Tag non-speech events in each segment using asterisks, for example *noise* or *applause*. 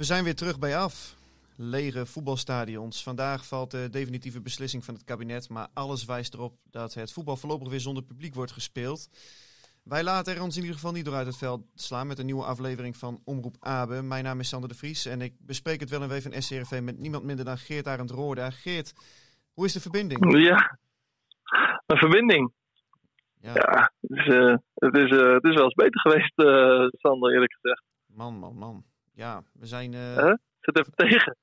We zijn weer terug bij af. Lege voetbalstadions. Vandaag valt de definitieve beslissing van het kabinet, maar alles wijst erop dat het voetbal voorlopig weer zonder publiek wordt gespeeld. Wij laten er ons in ieder geval niet door uit het veld slaan met een nieuwe aflevering van Omroep Abe. Mijn naam is Sander de Vries en ik bespreek het wel en wee van SCRV met niemand minder dan Geert Arend Roorda. Geert, hoe is de verbinding? Ja, een verbinding. Ja, Ja, het is, eh, het is, eh, het is wel eens beter geweest, eh, Sander, eerlijk gezegd. man, man, man. Ja, we zijn... eh, Hè? Zit even tegen.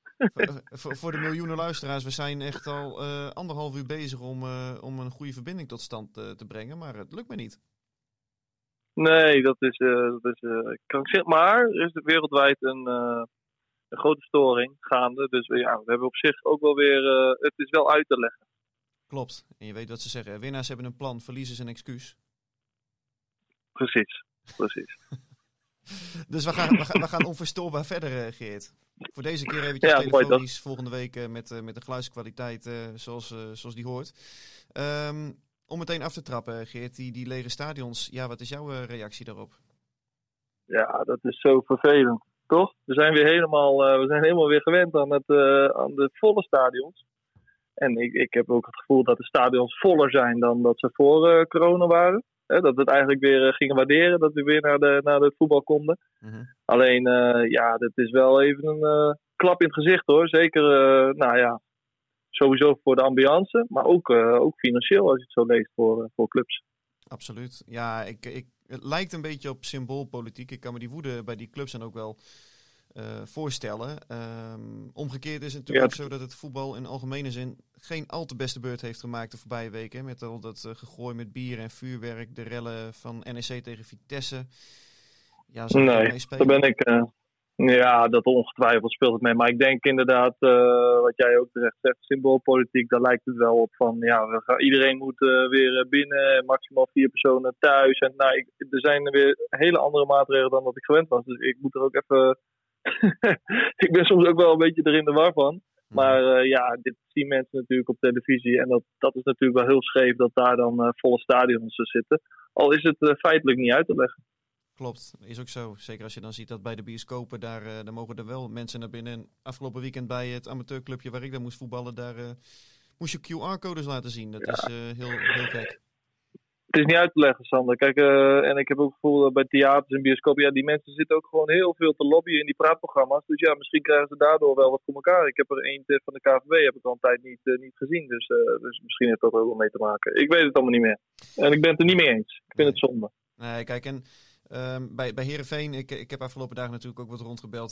voor- de miljoenen luisteraars, we zijn echt al eh, anderhalf uur bezig om, eh, om een goede verbinding tot stand te brengen, maar het lukt me niet. Nee, dat is, dat is krankzinnig. Maar er is wereldwijd een, een grote storing gaande. Dus ja, we hebben op zich ook wel weer... het is wel uit te leggen. Klopt. En je weet wat ze zeggen. Winnaars hebben een plan, verliezers een excuus. Precies, precies. *laughs* *laughs* Dus we gaan, we gaan, we gaan onverstoorbaar verder, eh, Geert. Voor deze keer eventjes Ja, mooi telefonisch. Volgende week eh, met, eh, met de geluidskwaliteit zoals, zoals die hoort. Ehm, om meteen af te trappen, Geert, die, die lege stadions. Ja, wat is jouw reactie daarop? Ja, dat is zo vervelend, toch? We zijn weer helemaal, we zijn helemaal weer gewend aan, het, aan de volle stadions. En ik, ik heb ook het gevoel dat de stadions voller zijn dan dat ze voor corona waren. Hè, dat we het eigenlijk weer eh, gingen waarderen, dat we weer naar, de, naar het voetbal konden. Mhm. Alleen, eh, ja, dat is wel even een eh, klap in het gezicht hoor. Zeker, nou ja, sowieso voor de ambiance, maar ook, ook financieel als je het zo leest voor, voor clubs. Absoluut. Ja, ik, ik, het lijkt een beetje op symboolpolitiek. Ik kan me die woede bij die clubs dan ook wel eh, voorstellen. Ehm, omgekeerd is het natuurlijk Ja, ook zo dat het voetbal in algemene zin geen al te beste beurt heeft gemaakt de voorbije weken. Met al dat eh, gegooi met bier en vuurwerk, de rellen van NEC tegen Vitesse. Ja, Nee, meespelen? Daar ben ik. eh, ja, dat ongetwijfeld speelt het mee. Maar ik denk inderdaad, wat jij ook terecht zegt, symboolpolitiek, daar lijkt het wel op van. Ja, we gaan, iedereen moet weer binnen, maximaal vier personen thuis. En nou, ik, er zijn weer hele andere maatregelen dan wat ik gewend was. Dus ik moet er ook even. *laughs* ik ben soms ook wel een beetje er in de war van. Maar eh, ja, dit zien mensen natuurlijk op televisie. En dat, dat is natuurlijk wel heel scheef dat daar dan eh, volle stadions zitten. Al is het eh, feitelijk niet uit te leggen. Klopt, is ook zo. Zeker als je dan ziet dat bij de bioscopen, daar, eh, daar mogen er wel mensen naar binnen. En afgelopen weekend bij het amateurclubje waar ik dan moest voetballen, daar eh, moest je QR-codes laten zien. Dat is eh, heel, heel gek. Het is niet uit te leggen, Sander. Kijk, eh, en ik heb ook het gevoel dat bij theaters en bioscopen, ja, die mensen zitten ook gewoon heel veel te lobbyen in die praatprogramma's. Dus ja, misschien krijgen ze daardoor wel wat voor elkaar. Ik heb er eentje van de KVB heb ik al een tijd niet, eh, niet gezien. Dus, eh, dus misschien heeft dat er ook wel mee te maken. Ik weet het allemaal niet meer. En ik ben het er niet mee eens. Ik vind het zonde. Nee, kijk, en ehm, bij, bij Herenveen, ik, ik heb afgelopen dagen natuurlijk ook wat rondgebeld.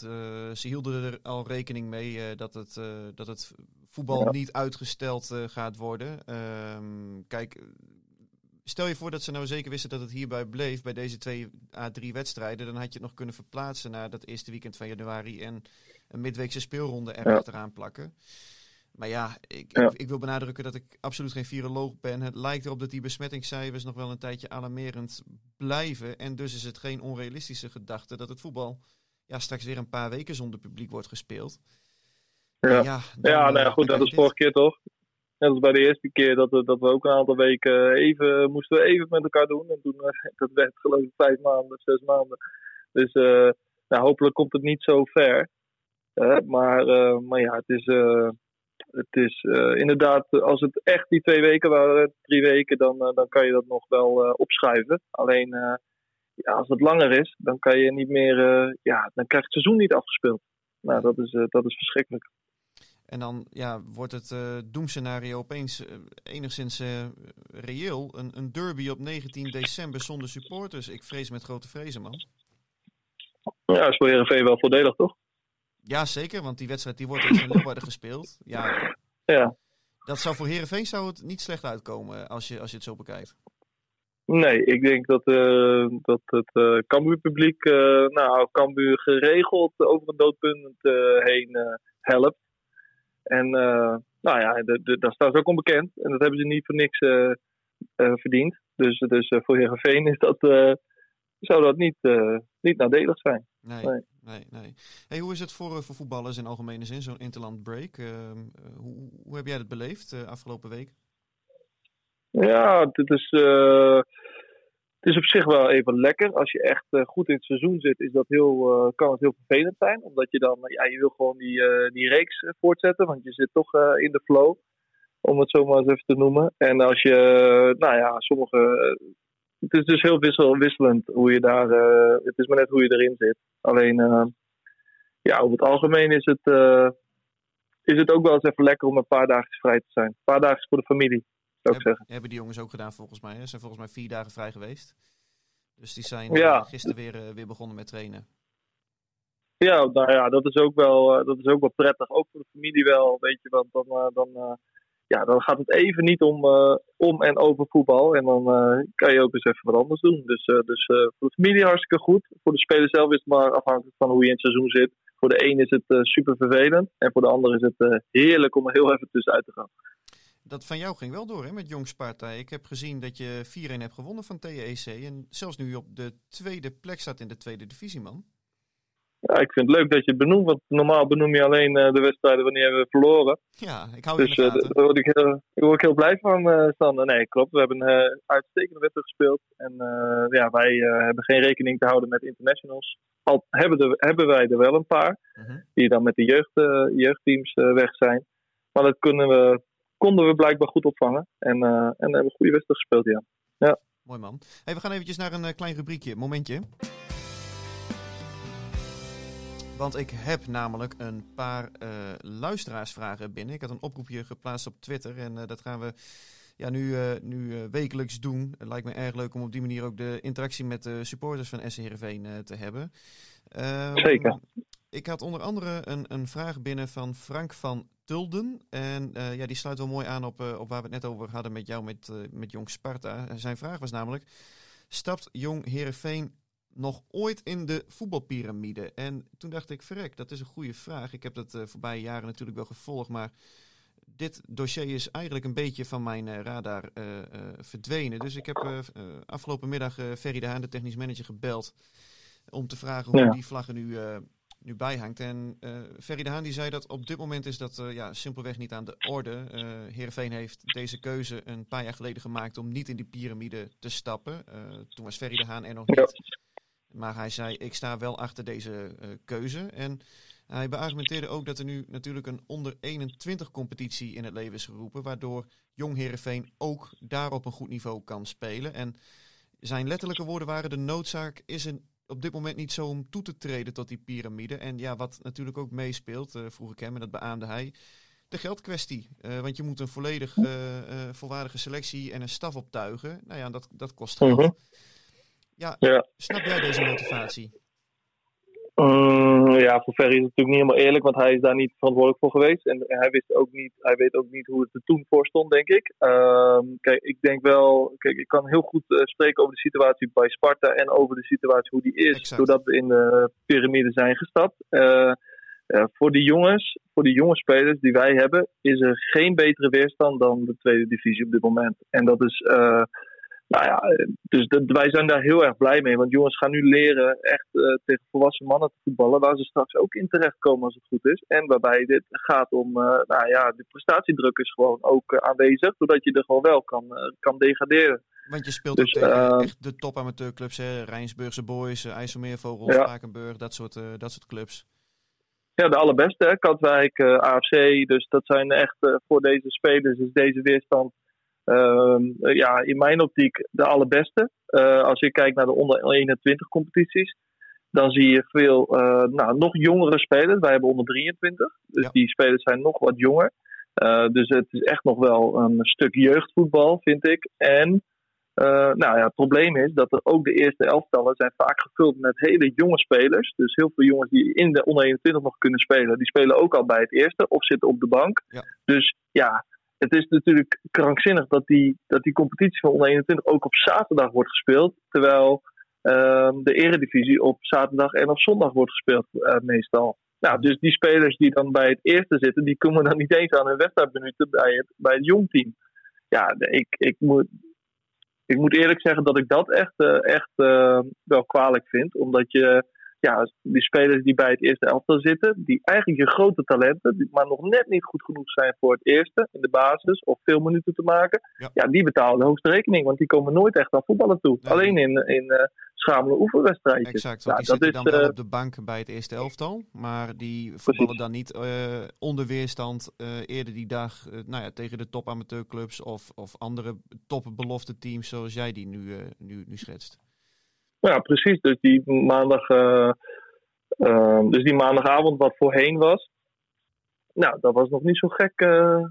Ze hielden er al rekening mee dat, het, dat het voetbal Ja. niet uitgesteld gaat worden. Ehm, kijk, stel je voor dat ze nou zeker wisten dat het hierbij bleef, bij deze twee à drie wedstrijden, dan had je het nog kunnen verplaatsen naar dat eerste weekend van januari en een midweekse speelronde er Ja. achteraan plakken. Maar ja ik, Ja. Ik, wil benadrukken dat ik absoluut geen viroloog ben. Het lijkt erop dat die besmettingscijfers nog wel een tijdje alarmerend blijven. En dus is het geen onrealistische gedachte dat het voetbal ja, straks weer een paar weken zonder publiek wordt gespeeld. Ja, ja, dan, nou eh, ja, goed, dan dat is vorige keer toch? Net als bij de eerste keer dat we, dat we ook een aantal weken even moesten we even met elkaar doen. En toen eh, *laughs* dat werd geloof ik vijf maanden, zes maanden. Dus eh, nou, hopelijk komt het niet zo ver. Maar, eh, maar ja, het is, eh, het is eh, inderdaad, als het echt die twee weken waren, drie weken, dan, eh, dan kan je dat nog wel eh, opschuiven. Alleen eh, ja, als het langer is, dan kan je niet meer, eh, ja, dan krijgt het seizoen niet afgespeeld. Nou, dat is, eh, dat is verschrikkelijk. En dan ja, wordt het eh doemscenario opeens eh, enigszins eh, reëel. Een, een derby op 19 december zonder supporters. Ik vrees met grote vrezen, man. Ja, is voor Heerenveen wel voordelig, toch? Ja, zeker, want die wedstrijd die wordt in Leeuwarden gespeeld. Ja, Ja. dat zou voor Herenveen zou het niet slecht uitkomen als je, als je het zo bekijkt. Nee, ik denk dat, dat het eh Cambuur-publiek, nou, Cambuur geregeld over een doodpunt heen helpt. En eh, nou ja, de, de, daar staan ze ook onbekend. En dat hebben ze niet voor niks eh, eh, verdiend. Dus, dus voor Heerenveen is dat, zou dat niet, niet nadelig zijn. Nee, Nee. nee, nee. Hey, hoe is het voor, voor voetballers in algemene zin, zo'n interland break? Hoe, hoe heb jij dat beleefd de afgelopen week? Ja, het is, het is op zich wel even lekker. Als je echt eh, goed in het seizoen zit, is dat heel, eh, kan het heel vervelend zijn. Omdat je dan, ja, je wil gewoon die, eh, die reeks voortzetten. Want je zit toch in de flow, om het zo maar eens even te noemen. En als je, nou ja, sommige... het is dus heel wissel, wisselend hoe je daar... het is maar net hoe je erin zit. Alleen, ja, over het algemeen is het, is het ook wel eens even lekker om een paar dagen vrij te zijn. Een paar dagen voor de familie, zou ik zeggen. hebben die jongens ook gedaan volgens mij. Ze zijn volgens mij vier dagen vrij geweest. Dus die zijn Ja. eh, gisteren weer, eh, weer begonnen met trainen. Ja, nou ja, dat is ook wel, eh, dat is ook wel prettig. Ook voor de familie wel, weet je. Want dan, dan, ja, dan gaat het even niet om, om en over voetbal. En dan kan je ook eens even wat anders doen. Dus, dus voor de familie hartstikke goed. Voor de speler zelf is het maar afhankelijk van hoe je in het seizoen zit. Voor de een is het super vervelend. En voor de ander is het heerlijk om er heel even tussenuit te gaan. Dat van jou ging wel door hè, met Jong Sparta. Ik heb gezien dat je 4-1 hebt gewonnen van TEC. En zelfs nu op de tweede plek staat in de tweede divisie, man. Ja, ik vind het leuk dat je het benoemt. Want normaal benoem je alleen eh, de wedstrijden wanneer we verloren. Ja, ik hou je Dus in de eh, gaten. daar word ik, heel, daar word ik heel blij van, eh Sander. Nee, klopt. We hebben een uitstekende wedstrijd gespeeld. En ja, wij hebben geen rekening te houden met internationals. Al hebben, er, hebben wij er wel een paar. Mhm. Die dan met de jeugd, jeugdteams weg zijn. Maar dat kunnen we, konden we blijkbaar goed opvangen. En, eh, en hebben we goede wedstrijd gespeeld, ja. Mooi man. Hey, we gaan eventjes naar een eh, klein rubriekje. Momentje. Want ik heb namelijk een paar eh, luisteraarsvragen binnen. Ik had een oproepje geplaatst op Twitter. En dat gaan we ja, nu, nu wekelijks doen. Het lijkt me erg leuk om op die manier ook de interactie met de supporters van SC Heerenveen te hebben. Ehm, Zeker. Ik had onder andere een, een vraag binnen van Frank van Tulden. En eh, ja, die sluit wel mooi aan op, eh, op waar we het net over hadden met jou met, eh, met Jong Sparta. En zijn vraag was namelijk: Stapt Jong Heerenveen nog ooit in de voetbalpyramide? En toen dacht ik: Verrek, dat is een goede vraag. Ik heb dat voorbije jaren natuurlijk wel gevolgd, maar dit dossier is eigenlijk een beetje van mijn radar verdwenen. Dus ik heb afgelopen middag Ferry de Haan, de technisch manager, gebeld om te vragen hoe Ja. die vlaggen nu, nu bijhangt. En eh Ferry de Haan die zei dat op dit moment is dat eh, ja, simpelweg niet aan de orde. Eh Heerenveen heeft deze keuze een paar jaar geleden gemaakt om niet in die piramide te stappen. Toen was Ferry de Haan er nog niet. Maar hij zei, ik sta wel achter deze keuze. En hij beargumenteerde ook dat er nu natuurlijk een onder 21 competitie in het leven is geroepen. Waardoor Jong Heerenveen ook daar op een goed niveau kan spelen. En zijn letterlijke woorden waren, de noodzaak is er op dit moment niet zo om toe te treden tot die piramide. En ja, wat natuurlijk ook meespeelt, eh, vroeg ik hem en dat beaamde hij, de geldkwestie. Eh, want je moet een volledig eh, volwaardige selectie en een staf optuigen. Nou ja, dat, dat kost geld. Mhm. Ja, Ja. snap jij deze motivatie? Ja, voor Ferry is het natuurlijk niet helemaal eerlijk, want hij is daar niet verantwoordelijk voor geweest. En hij, wist ook niet, hij weet ook niet hoe het er toen voor stond, denk ik. Ehm, kijk, ik denk wel, kijk, ik kan heel goed eh, spreken over de situatie bij Sparta en over de situatie hoe die is, Exact. doordat we in de piramide zijn gestapt. Eh, eh, voor die jongens, voor die jonge spelers die wij hebben, is er geen betere weerstand dan de tweede divisie op dit moment. En dat is, nou ja, eh, dus dat, wij zijn daar heel erg blij mee. Want jongens gaan nu leren echt eh, tegen volwassen mannen te voetballen. Waar ze straks ook in terechtkomen als het goed is. En waarbij dit gaat om, eh, nou ja, de prestatiedruk is gewoon ook aanwezig. Zodat je er gewoon wel kan, kan degraderen. Want je speelt Dus, ook tegen echt de top amateurclubs, hè? Rijnsburgse Boys, IJsselmeervogels, Ja. Spakenburg, dat soort, dat soort clubs. Ja, de allerbeste, hè? Katwijk, AFC. Dus dat zijn echt voor deze spelers is deze weerstand ja, in mijn optiek de allerbeste. Eh, als je kijkt naar de onder 21 competities, dan zie je veel eh, nou, nog jongere spelers. Wij hebben onder 23, dus Ja. die spelers zijn nog wat jonger. Eh, dus het is echt nog wel een stuk jeugdvoetbal, vind ik. En eh, nou ja, het probleem is dat er ook de eerste elftallen zijn vaak gevuld met hele jonge spelers. Dus heel veel jongens die in de onder 21 nog kunnen spelen, die spelen ook al bij het eerste of zitten op de bank. Ja. Dus ja, het is natuurlijk krankzinnig dat die, dat die competitie van onder 21 ook op zaterdag wordt gespeeld. Terwijl ehm, de eredivisie op zaterdag en op zondag wordt gespeeld eh, meestal. Nou, dus die spelers die dan bij het eerste zitten, die komen dan niet eens aan hun wedstrijdminuten bij het, bij het jongteam. Ja, ik, ik, moet, ik moet eerlijk zeggen dat ik dat echt, eh, echt eh, wel kwalijk vind. Omdat je, ja, die spelers die bij het eerste elftal zitten, die eigenlijk je grote talenten, maar nog net niet goed genoeg zijn voor het eerste in de basis of veel minuten te maken, Ja. ja, die betalen de hoogste rekening. Want die komen nooit echt aan voetballen toe. Nee. Alleen in, in eh schamele oefenwedstrijdjes. Exact, want die dat zitten is, dan wel eh, op de bank bij het eerste elftal. Maar die voetballen dan niet eh, onder weerstand eerder die dag nou ja, tegen de top amateurclubs of, of andere topbelofte teams zoals jij die nu, nu, nu schetst. Ja, precies. Dus die maandag, eh, eh, dus die maandagavond wat voorheen was, nou, dat was nog niet zo gek. eh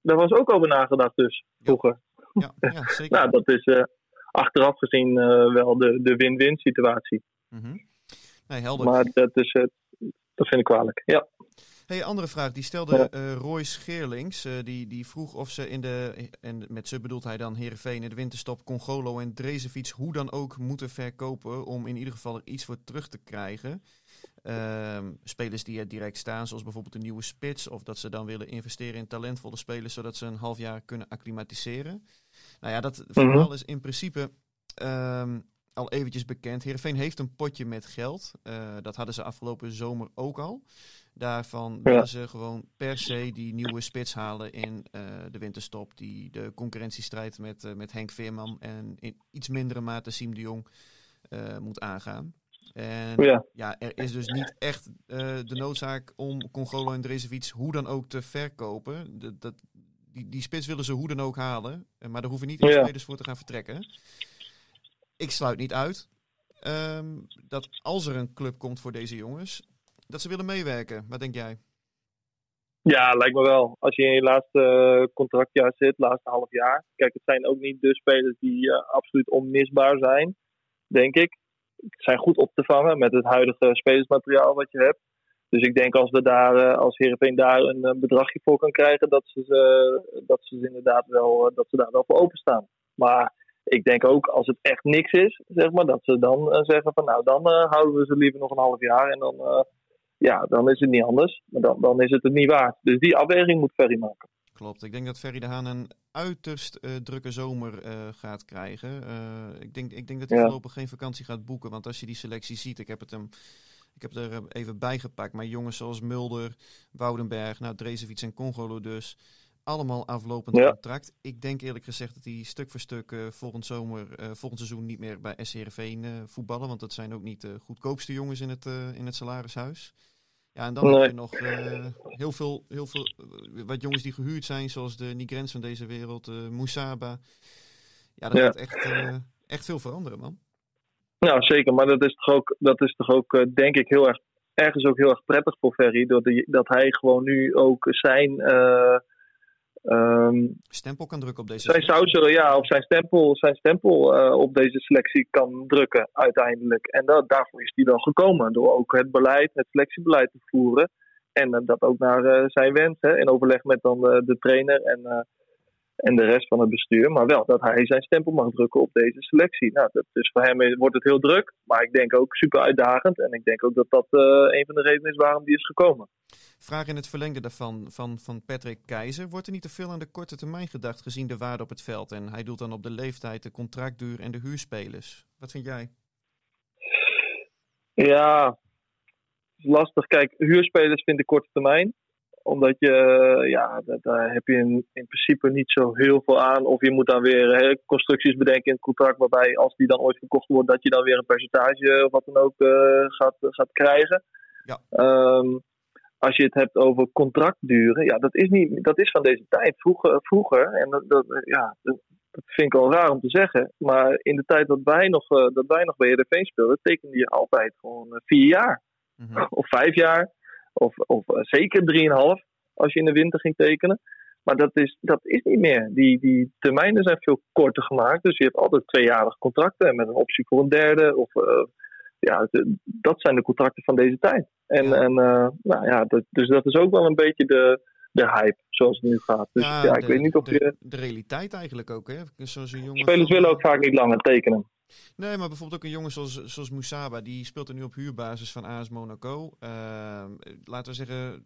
daar was ook over nagedacht dus, vroeger. Ja, ja *laughs* zeker. Nou, dat is achteraf gezien wel de, de win-win situatie. Mhm. Nee, helder. Maar dat, is, dat vind ik kwalijk. Ja. Hey, andere vraag. Die stelde eh Roy Scheerlings. eh, die, die vroeg of ze in de, en met ze bedoelt hij dan Heerenveen in de winterstop Congolo en Drezefiets hoe dan ook moeten verkopen om in ieder geval er iets voor terug te krijgen. Ehm, spelers die er direct staan, zoals bijvoorbeeld een nieuwe spits, of dat ze dan willen investeren in talentvolle spelers, zodat ze een half jaar kunnen acclimatiseren. Nou ja, dat verhaal is in principe ehm, al eventjes bekend. Heerenveen heeft een potje met geld. Eh, dat hadden ze afgelopen zomer ook al. Daarvan willen ze gewoon per se die nieuwe spits halen in eh, de winterstop. Die de concurrentiestrijd met, eh, met Henk Veerman en in iets mindere mate Siem de Jong eh, moet aangaan. En Ja. ja, er is dus niet echt de noodzaak om Congolo en Drezefiets hoe dan ook te verkopen. Dat, die, die spits willen ze hoe dan ook halen. Maar daar hoeven niet echt Ja. spelers voor te gaan vertrekken. Ik sluit niet uit ehm, dat als er een club komt voor deze jongens, dat ze willen meewerken. Wat denk jij? Ja, lijkt me wel. Als je in je laatste eh, contractjaar zit, laatste half jaar. Kijk, het zijn ook niet de spelers die eh, absoluut onmisbaar zijn, denk ik. Ze zijn goed op te vangen met het huidige spelersmateriaal wat je hebt. Dus ik denk als we daar, eh, als Heerenveen daar een bedragje voor kan krijgen, dat ze, dat ze inderdaad wel, dat ze daar wel voor openstaan. Maar ik denk ook als het echt niks is, zeg maar, dat ze dan zeggen van nou, dan houden we ze liever nog een half jaar en dan, ja, dan is het niet anders. Maar dan, dan is het het niet waard. Dus die afweging moet Ferry maken. Klopt. Ik denk dat Ferry de Haan een uiterst eh, drukke zomer eh, gaat krijgen. Eh, ik, denk, ik denk dat hij Ja. voorlopig geen vakantie gaat boeken. Want als je die selectie ziet, ik heb het hem. Ik heb er even bij gepakt. Maar jongens zoals Mulder, Woudenberg, nou, Drezefiets en Congolo dus. Allemaal aflopend Ja. contract. Ik denk eerlijk gezegd dat die stuk voor stuk volgend zomer, volgend seizoen niet meer bij SCRV voetballen. Want dat zijn ook niet de goedkoopste jongens in het, in het salarishuis. Ja, en dan Nee. heb je nog eh, heel veel, heel veel eh, wat jongens die gehuurd zijn, zoals de Nigrens van deze wereld, eh Moesaba. Ja, dat Ja. gaat echt, echt veel veranderen, man. Nou, zeker. Maar dat is toch ook, dat is toch ook denk ik, heel erg, ergens ook heel erg prettig voor Ferry. Dat, hij- dat hij gewoon nu ook zijn, eh, ehm, Stempel kan drukken op deze. zijn sausje, ja, of zijn stempel, zijn stempel eh, op deze selectie kan drukken uiteindelijk. En dat, daarvoor is hij wel gekomen. Door ook het beleid, het selectiebeleid te voeren. En eh, dat ook naar eh, zijn wens. Hè, in overleg met dan de trainer en, en de rest van het bestuur. Maar wel dat hij zijn stempel mag drukken op deze selectie. Nou, dat, dus voor hem is- wordt het heel druk. Maar ik denk ook super uitdagend. En ik denk ook dat dat eh, een van de redenen is waarom die is gekomen. Vraag in het verlengde daarvan van, van Patrick Keizer. Wordt er niet te veel aan de korte termijn gedacht gezien de waarde op het veld? En hij doelt dan op de leeftijd, de contractduur en de huurspelers. Wat vind jij? Ja, lastig. Kijk, huurspelers vind ik korte termijn. Omdat je, eh, ja, daar heb je in, in principe niet zo heel veel aan. Of je moet dan weer hè, constructies bedenken in het contract. Waarbij als die dan ooit verkocht wordt, dat je dan weer een percentage of wat dan ook eh, gaat, gaat krijgen. Ja. Ehm, als je het hebt over contractduren, ja, dat is, niet, dat is van deze tijd. Vroeger, vroeger en dat, dat, ja, dat, vind ik al raar om te zeggen, maar in de tijd dat wij nog, eh, dat wij nog bij Heerenveen speelden, tekende je altijd gewoon eh, vier jaar. Mhm. *laughs* Of vijf jaar, of, of eh, zeker drieënhalf als je in de winter ging tekenen. Maar dat is, dat is niet meer. Die, die termijnen zijn veel korter gemaakt. Dus je hebt altijd tweejarige contracten met een optie voor een derde. Of, eh, ja, de- dat zijn de contracten van deze tijd. En, en eh, nou ja, dat, dus dat is ook wel een beetje de, de hype zoals het nu gaat. Dus ja, ik de- weet niet of de, je. de realiteit eigenlijk ook, hè? Zoals een jongen Spelers willen ook vaak niet langer tekenen. Nee, maar bijvoorbeeld ook een jongen zoals, zoals Moussaba, die speelt er nu op huurbasis van AS Monaco. Ehm, laten we zeggen,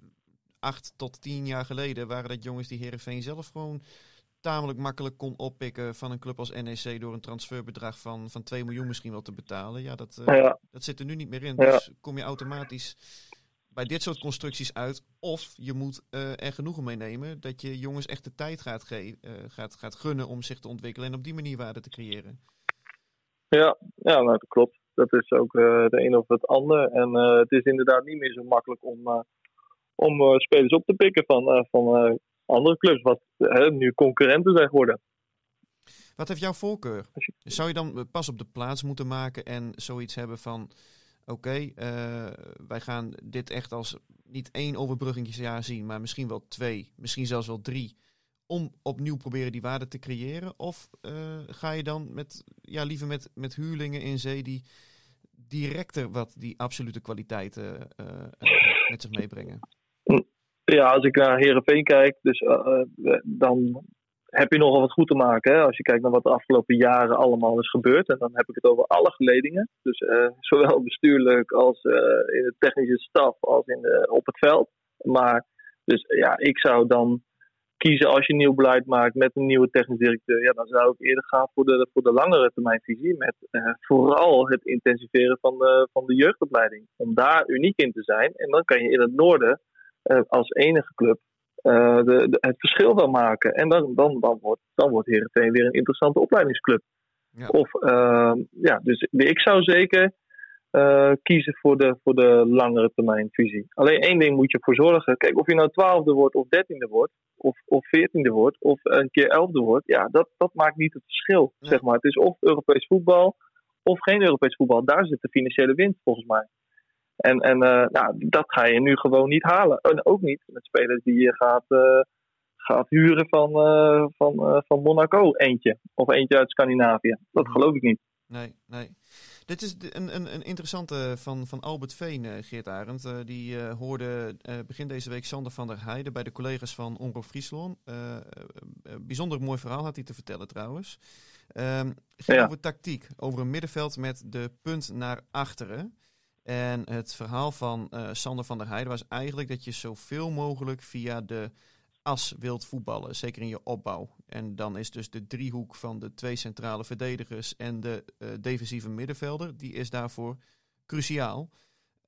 acht tot tien jaar geleden waren dat jongens die Herenveen zelf gewoon tamelijk makkelijk kon oppikken van een club als NEC door een transferbedrag van, van 2 miljoen misschien wel te betalen. Ja, dat, eh, Ja, dat zit er nu niet meer in. Ja. Dus kom je automatisch bij dit soort constructies uit. Of je moet eh, er genoegen mee nemen dat je jongens echt de tijd gaat, ge- eh, gaat, gaat gunnen om zich te ontwikkelen en op die manier waarde te creëren. Ja, ja nou, dat klopt. Dat is ook eh het een of het ander. En eh, het is inderdaad niet meer zo makkelijk om, eh, om spelers op te pikken van, van andere clubs, wat nu concurrenten zijn geworden. Wat heeft jouw voorkeur? Zou je dan pas op de plaats moeten maken en zoiets hebben van... Oké, wij gaan dit echt als niet één overbruggingsjaar zien, maar misschien wel twee, misschien zelfs wel drie. Om opnieuw proberen die waarde te creëren? Of eh, ga je dan met, ja, liever met, met huurlingen in zee die directer wat die absolute kwaliteiten eh, eh, met zich meebrengen? Ja, als ik naar Herenveen kijk, dus, dan heb je nogal wat goed te maken. Hè? Als je kijkt naar wat de afgelopen jaren allemaal is gebeurd. En dan heb ik het over alle geledingen. Dus zowel bestuurlijk als in de technische staf als in de, op het veld. Maar dus ja, ik zou dan kiezen als je nieuw beleid maakt met een nieuwe technisch directeur. Ja, dan zou ik eerder gaan voor de, voor de langere termijnvisie. Met eh, vooral het intensiveren van de, van de jeugdopleiding. Om daar uniek in te zijn. En dan kan je in het noorden eh, als enige club eh, de, de- het verschil wel maken. En dan, dan, dan, wordt, dan wordt Heerenveen weer een interessante opleidingsclub. Ja. Of, eh, ja, dus ik zou zeker eh, kiezen voor de, voor de langere termijn visie. Alleen één ding moet je voor zorgen. Kijk, of je nou twaalfde wordt of dertiende wordt, of, of veertiende wordt, of een keer elfde wordt, ja, dat, dat maakt niet het verschil. Zeg maar. Het is of Europees voetbal of geen Europees voetbal. Daar zit de financiële winst volgens mij. En, en eh, nou, dat ga je nu gewoon niet halen. En ook niet met spelers die je gaat, eh, gaat huren van, van, van Monaco eentje. Of eentje uit Scandinavië. Dat Mhm. geloof ik niet. Nee, nee. Dit is een, een, een interessante van, van Albert Veen, eh, Geert Arend. Eh, die eh, hoorde begin deze week Sander van der Heijden bij de collega's van Omroep Friesland. Bijzonder mooi verhaal had hij te vertellen trouwens. Ehm ging Ja. over tactiek, over een middenveld met de punt naar achteren. En het verhaal van Sander van der Heijden was eigenlijk dat je zoveel mogelijk via de as wilt voetballen, zeker in je opbouw. En dan is dus de driehoek van de twee centrale verdedigers en de eh, defensieve middenvelder, die is daarvoor cruciaal.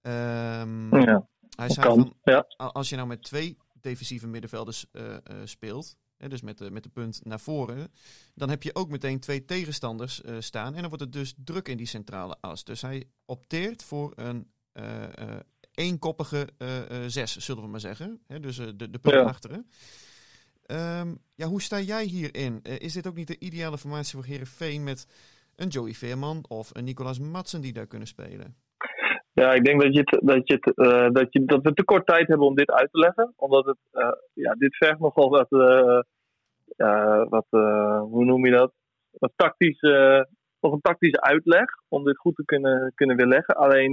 Ehm, Ja, hij zei kan. van, Ja. als je nou met twee defensieve middenvelders eh, eh, speelt, hè, dus met de, met de punt naar voren, dan heb je ook meteen twee tegenstanders staan. En dan wordt het dus druk in die centrale as. Dus hij opteert voor een eenkoppige eh, eh, zes, zullen we maar zeggen. Hè, dus eh, de, de punt Ja. achteren. Ehm, ja, hoe sta jij hierin? Is dit ook niet de ideale formatie voor Herenveen met een Joey Veerman of een Nicolas Madsen die daar kunnen spelen? Ja, ik denk dat, je het, dat, je het, dat, je, dat we te kort tijd hebben om dit uit te leggen. Omdat het, eh, ja, dit vergt nogal wat, ja, wat hoe noem je dat? Wat tactisch, eh, nog een tactische uitleg om dit goed te kunnen, kunnen weerleggen. Alleen,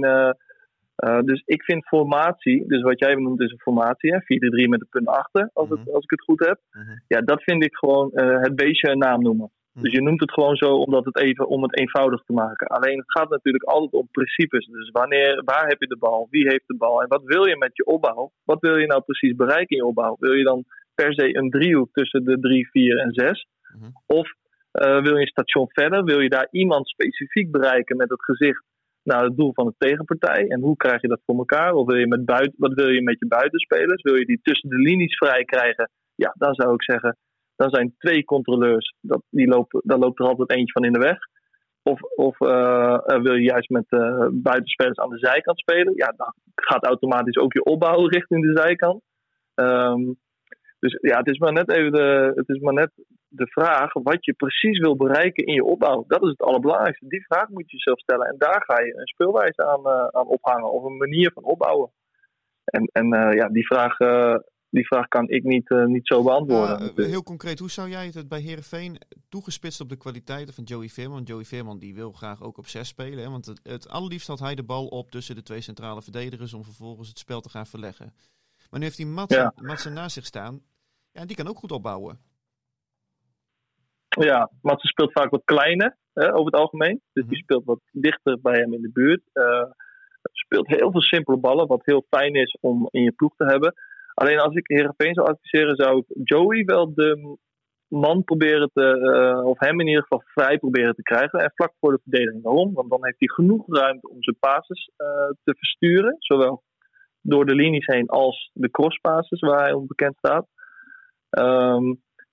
eh, dus ik vind formatie, dus wat jij noemt is een formatie, hè, 4-3 met de punt achter, als, het, Mhm. als ik het goed heb. Mhm. Ja, dat vind ik gewoon eh, het beestje een naam noemen. Mhm. Dus je noemt het gewoon zo omdat het even, om het eenvoudig te maken. Alleen het gaat natuurlijk altijd om principes. Dus wanneer, waar heb je de bal? Wie heeft de bal? En wat wil je met je opbouw? Wat wil je nou precies bereiken in je opbouw? Wil je dan per se een driehoek tussen de 3, 4 en 6? Mhm. Of eh, wil je een station verder? Wil je daar iemand specifiek bereiken met het gezicht naar het doel van de tegenpartij? En hoe krijg je dat voor elkaar? Of wil je met buiten, wat wil je met je buitenspelers? Wil je die tussen de linies vrij krijgen? Ja, dan zou ik zeggen, dan zijn twee controleurs, dat, die lopen, daar loopt er altijd eentje van in de weg. Of, of eh, eh, wil je juist met eh, buitenspelers aan de zijkant spelen? Ja, dan gaat automatisch ook je opbouw richting de zijkant. Ehm, dus ja, het is, maar net even de, het is maar net de vraag wat je precies wil bereiken in je opbouw. Dat is het allerbelangrijkste. Die vraag moet je jezelf stellen. En daar ga je een speelwijze aan, eh, aan ophangen. Of een manier van opbouwen. En, en eh, ja, die vraag, eh, die vraag kan ik niet, niet zo beantwoorden. Heel concreet, hoe zou jij het bij Herenveen toegespitst op de kwaliteiten van Joey Veerman? Joey Veerman die wil graag ook op 6 spelen. Hè? Want het, het allerliefst had hij de bal op tussen de twee centrale verdedigers om vervolgens het spel te gaan verleggen. Maar nu heeft hij Matsen, Ja. Matsen naast zich staan. Ja, en die kan ook goed opbouwen. Ja, ze speelt vaak wat kleiner hè, over het algemeen. Dus die Mhm. speelt wat dichter bij hem in de buurt. Eh, speelt heel veel simpele ballen, wat heel fijn is om in je ploeg te hebben. Alleen als ik Heerenveen zou adviseren, zou ik Joey wel de man proberen te, eh, of hem in ieder geval vrij proberen te krijgen. En vlak voor de verdediging. Waarom? Want dan heeft hij genoeg ruimte om zijn passes eh, te versturen. Zowel door de linies heen als de crosspasses waar hij onbekend staat. Ehm,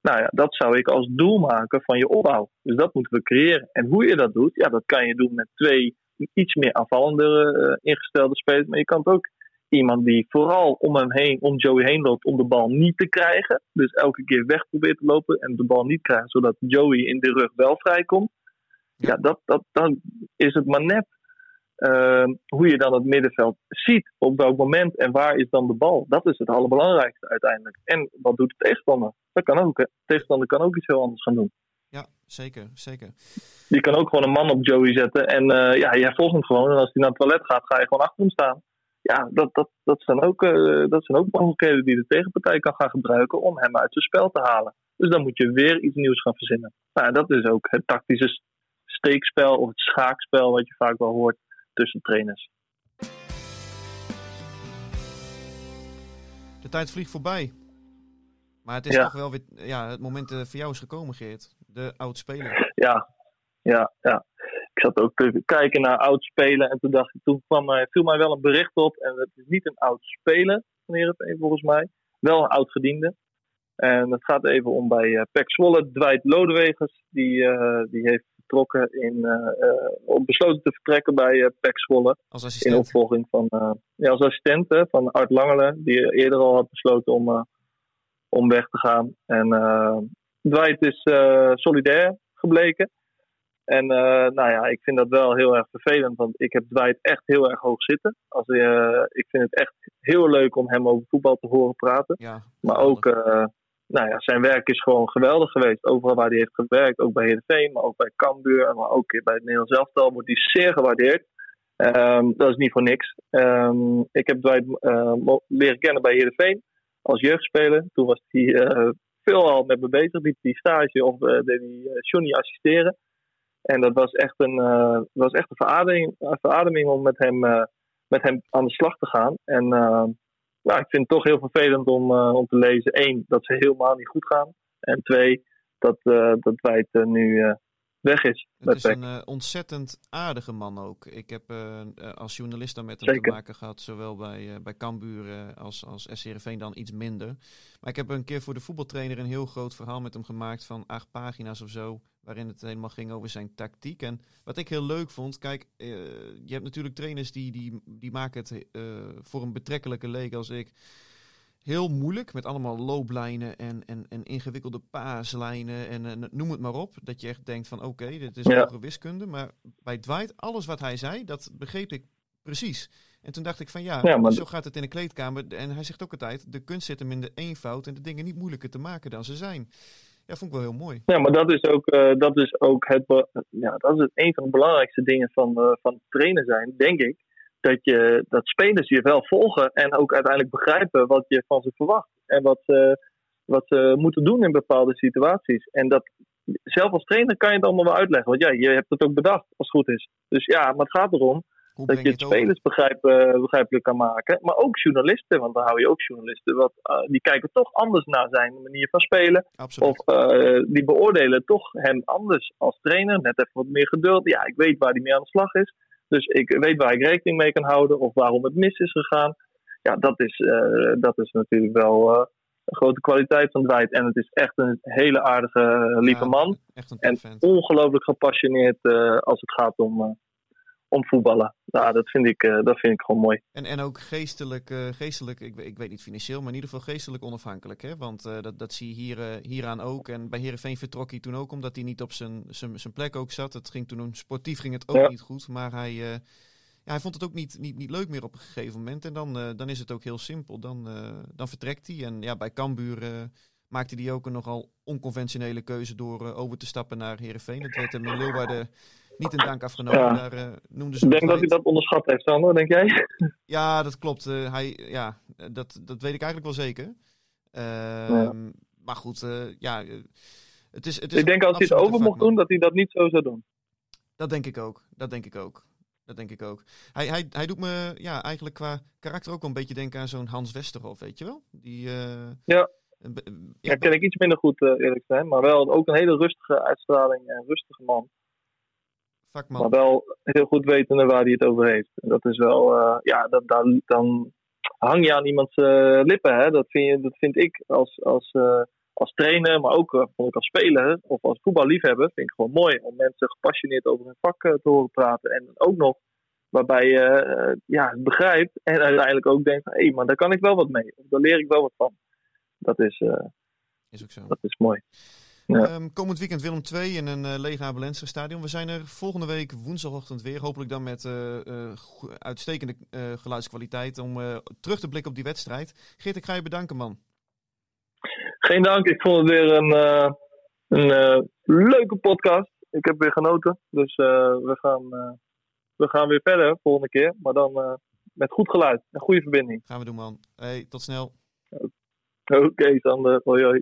nou ja, dat zou ik als doel maken van je opbouw. Dus dat moeten we creëren. En hoe je dat doet, ja, dat kan je doen met twee iets meer aanvallende eh, ingestelde spelers. Maar je kan het ook iemand die vooral om hem heen, om Joey heen loopt, om de bal niet te krijgen. Dus elke keer weg probeert te lopen en de bal niet krijgt, zodat Joey in de rug wel vrijkomt. Ja, dat, dat, dan is het maar net eh, hoe je dan het middenveld ziet. Op welk moment en waar is dan de bal. Dat is het allerbelangrijkste uiteindelijk. En wat doet de tegenstander? Dat kan ook. Hè. De tegenstander kan ook iets heel anders gaan doen. Ja, zeker, zeker. Die kan ook gewoon een man op Joey zetten. En eh, ja, jij volgt hem gewoon. En als hij naar het toilet gaat, ga je gewoon achter hem staan. Ja, dat, dat, dat, zijn ook, eh, dat zijn ook mogelijkheden die de tegenpartij kan gaan gebruiken om hem uit zijn spel te halen. Dus dan moet je weer iets nieuws gaan verzinnen. Nou, dat is ook het tactische steekspel of het schaakspel wat je vaak wel hoort tussen trainers. De tijd vliegt voorbij. Maar het is Ja. toch wel weer... Ja, het moment eh, voor jou is gekomen, Geert. De oud-speler. Ja, ja, ja. Ik zat ook te kijken naar oud spelen en toen dacht ik, toen kwam mij, viel mij wel een bericht op. En het is niet een oud speler van Heerenveen volgens mij. Wel een oud gediende. En het gaat even om bij uh, Pek Zwolle, Dwight Lodewegers. Die, eh, die heeft vertrokken in, eh, eh, op besloten te vertrekken bij uh, Pek Zwolle. Als In assistent. opvolging van, ja, als assistent hè, van Art Langelen. Die eerder al had besloten om, om weg te gaan. En Dwight is solidair gebleken. En nou ja, ik vind dat wel heel erg vervelend, want ik heb Dwight echt heel erg hoog zitten. Als, ik vind het echt heel leuk om hem over voetbal te horen praten. Ja, Maar ook, nou ja, zijn werk is gewoon geweldig geweest. Overal waar hij heeft gewerkt, ook bij Heerenveen, maar ook bij Cambuur, maar ook bij het Nederlands elftal, wordt hij zeer gewaardeerd. Ehm, dat is niet voor niks. Ehm, ik heb Dwight eh, leren kennen bij Heerenveen als jeugdspeler. Toen was hij eh, veelal met me bezig, hij stage of eh, deed hij Johnny assisteren. En dat was echt een, was echt een verademing, een verademing om met hem, met hem aan de slag te gaan. En eh, nou, ik vind het toch heel vervelend om, eh, om te lezen. Eén, dat ze helemaal niet goed gaan. En twee, dat, eh dat Wijt eh, nu weg is Het is een eh, ontzettend aardige man ook. Ik heb eh, eh, als journalist daar met hem Zeker. te maken gehad, zowel bij, eh bij Cambuur als, als SCRV dan iets minder. Maar ik heb een keer voor de voetbaltrainer een heel groot verhaal met hem gemaakt van acht pagina's of zo, waarin het helemaal ging over zijn tactiek. En wat ik heel leuk vond, kijk, je hebt natuurlijk trainers die, die, die maken het voor een betrekkelijke leek als ik heel moeilijk met allemaal looplijnen en, en, en ingewikkelde paaslijnen en, en noem het maar op. Dat je echt denkt van oké, dit is Ja. hogere wiskunde. Maar bij Dwight, alles wat hij zei, dat begreep ik precies. En toen dacht ik van ja, Ja, maar- zo gaat het in de kleedkamer. En hij zegt ook altijd, de kunst zit hem in de eenvoud en de dingen niet moeilijker te maken dan ze zijn. Ja, vond ik wel heel mooi. Ja, maar dat is ook, eh, dat is ook het, ja, dat is het een van de belangrijkste dingen van, eh, van trainen zijn, denk ik. Dat, je, dat spelers je wel volgen en ook uiteindelijk begrijpen wat je van ze verwacht. En wat ze, wat ze moeten doen in bepaalde situaties. En dat, zelf als trainer kan je het allemaal wel uitleggen. Want ja, je hebt het ook bedacht als het goed is. Dus ja, maar het gaat erom Hoe dat je het spelers begrijpen, begrijpelijk kan maken. Maar ook journalisten, want dan hou je ook journalisten. Wat, eh, die kijken toch anders naar zijn manier van spelen. Absoluut. Of eh, die beoordelen toch hem anders als trainer. Net even wat meer geduld. Ja, ik weet waar hij mee aan de slag is. Dus ik weet waar ik rekening mee kan houden. Of waarom het mis is gegaan. Ja, dat is, eh, dat is natuurlijk wel, eh, een grote kwaliteit van Dwight. En het is echt een hele aardige, eh, lieve Ja, man. Echt een En ongelooflijk gepassioneerd als het gaat om, om voetballen. Nou, dat vind ik, eh, dat vind ik gewoon mooi. En, en ook geestelijk, eh, geestelijk ik, weet- ik weet niet financieel, maar in ieder geval geestelijk onafhankelijk. Hè? Want eh, dat, dat zie je hier, hieraan ook. En bij Herenveen vertrok hij toen ook omdat hij niet op zijn, zijn, zijn plek ook zat. Het ging toen sportief ging het ook Ja. niet goed. Maar hij, ja, hij vond het ook niet, niet, niet leuk meer op een gegeven moment. En dan, dan is het ook heel simpel. Dan, dan vertrekt hij. En ja, bij Cambuur maakte hij ook een nogal onconventionele keuze door over te stappen naar Herenveen. Het werd hem in Leeuwarden niet in dank afgenomen. Ja. Daar eh, noemden ze Ik denk dat hij dat onderschat heeft, Sander, denk jij? *laughs* Ja, dat klopt. Eh, hij, ja, eh, dat, dat weet ik eigenlijk wel zeker. Ehm, Maar goed, ja, het is, het is ik denk als hij het over mocht doen, dat hij dat niet zo zou doen. Dat denk ik ook. Dat denk ik ook. Dat denk ik ook. Hij, hij, hij doet me ja, eigenlijk qua karakter ook wel een beetje denken aan zo'n Hans Westerhof, weet je wel? Die, Ja. Ja, ken ik iets minder goed, eerlijk gezegd. Maar wel ook een hele rustige uitstraling en rustige man. Vakman. Maar wel heel goed wetende waar hij het over heeft. En dat is wel, eh, ja, dat, dan, dan hang je aan iemands eh, lippen. Hè? Dat, vind je, dat vind ik als, als, eh, als trainer, maar ook als speler of als voetballiefhebber, vind ik gewoon mooi om mensen gepassioneerd over hun vak te horen praten. En ook nog waarbij je ja, het begrijpt en uiteindelijk ook denkt: hé, maar daar kan ik wel wat mee. Of daar leer ik wel wat van. Dat is, Is ook zo. dat is mooi. Ja. Ehm, komend weekend Willem 2 in een leeg Abelense stadion. We zijn er volgende week woensdagochtend weer. Hopelijk dan met eh, eh, uitstekende geluidskwaliteit om terug te blikken op die wedstrijd. Geert, ik ga je bedanken, man. Geen dank. Ik vond het weer een, een leuke podcast. Ik heb weer genoten. Dus we, gaan, we gaan weer verder volgende keer. Maar dan met goed geluid en goede verbinding. Gaan we doen, man. Hey, tot snel. Oké, Sander. Hoi hoi.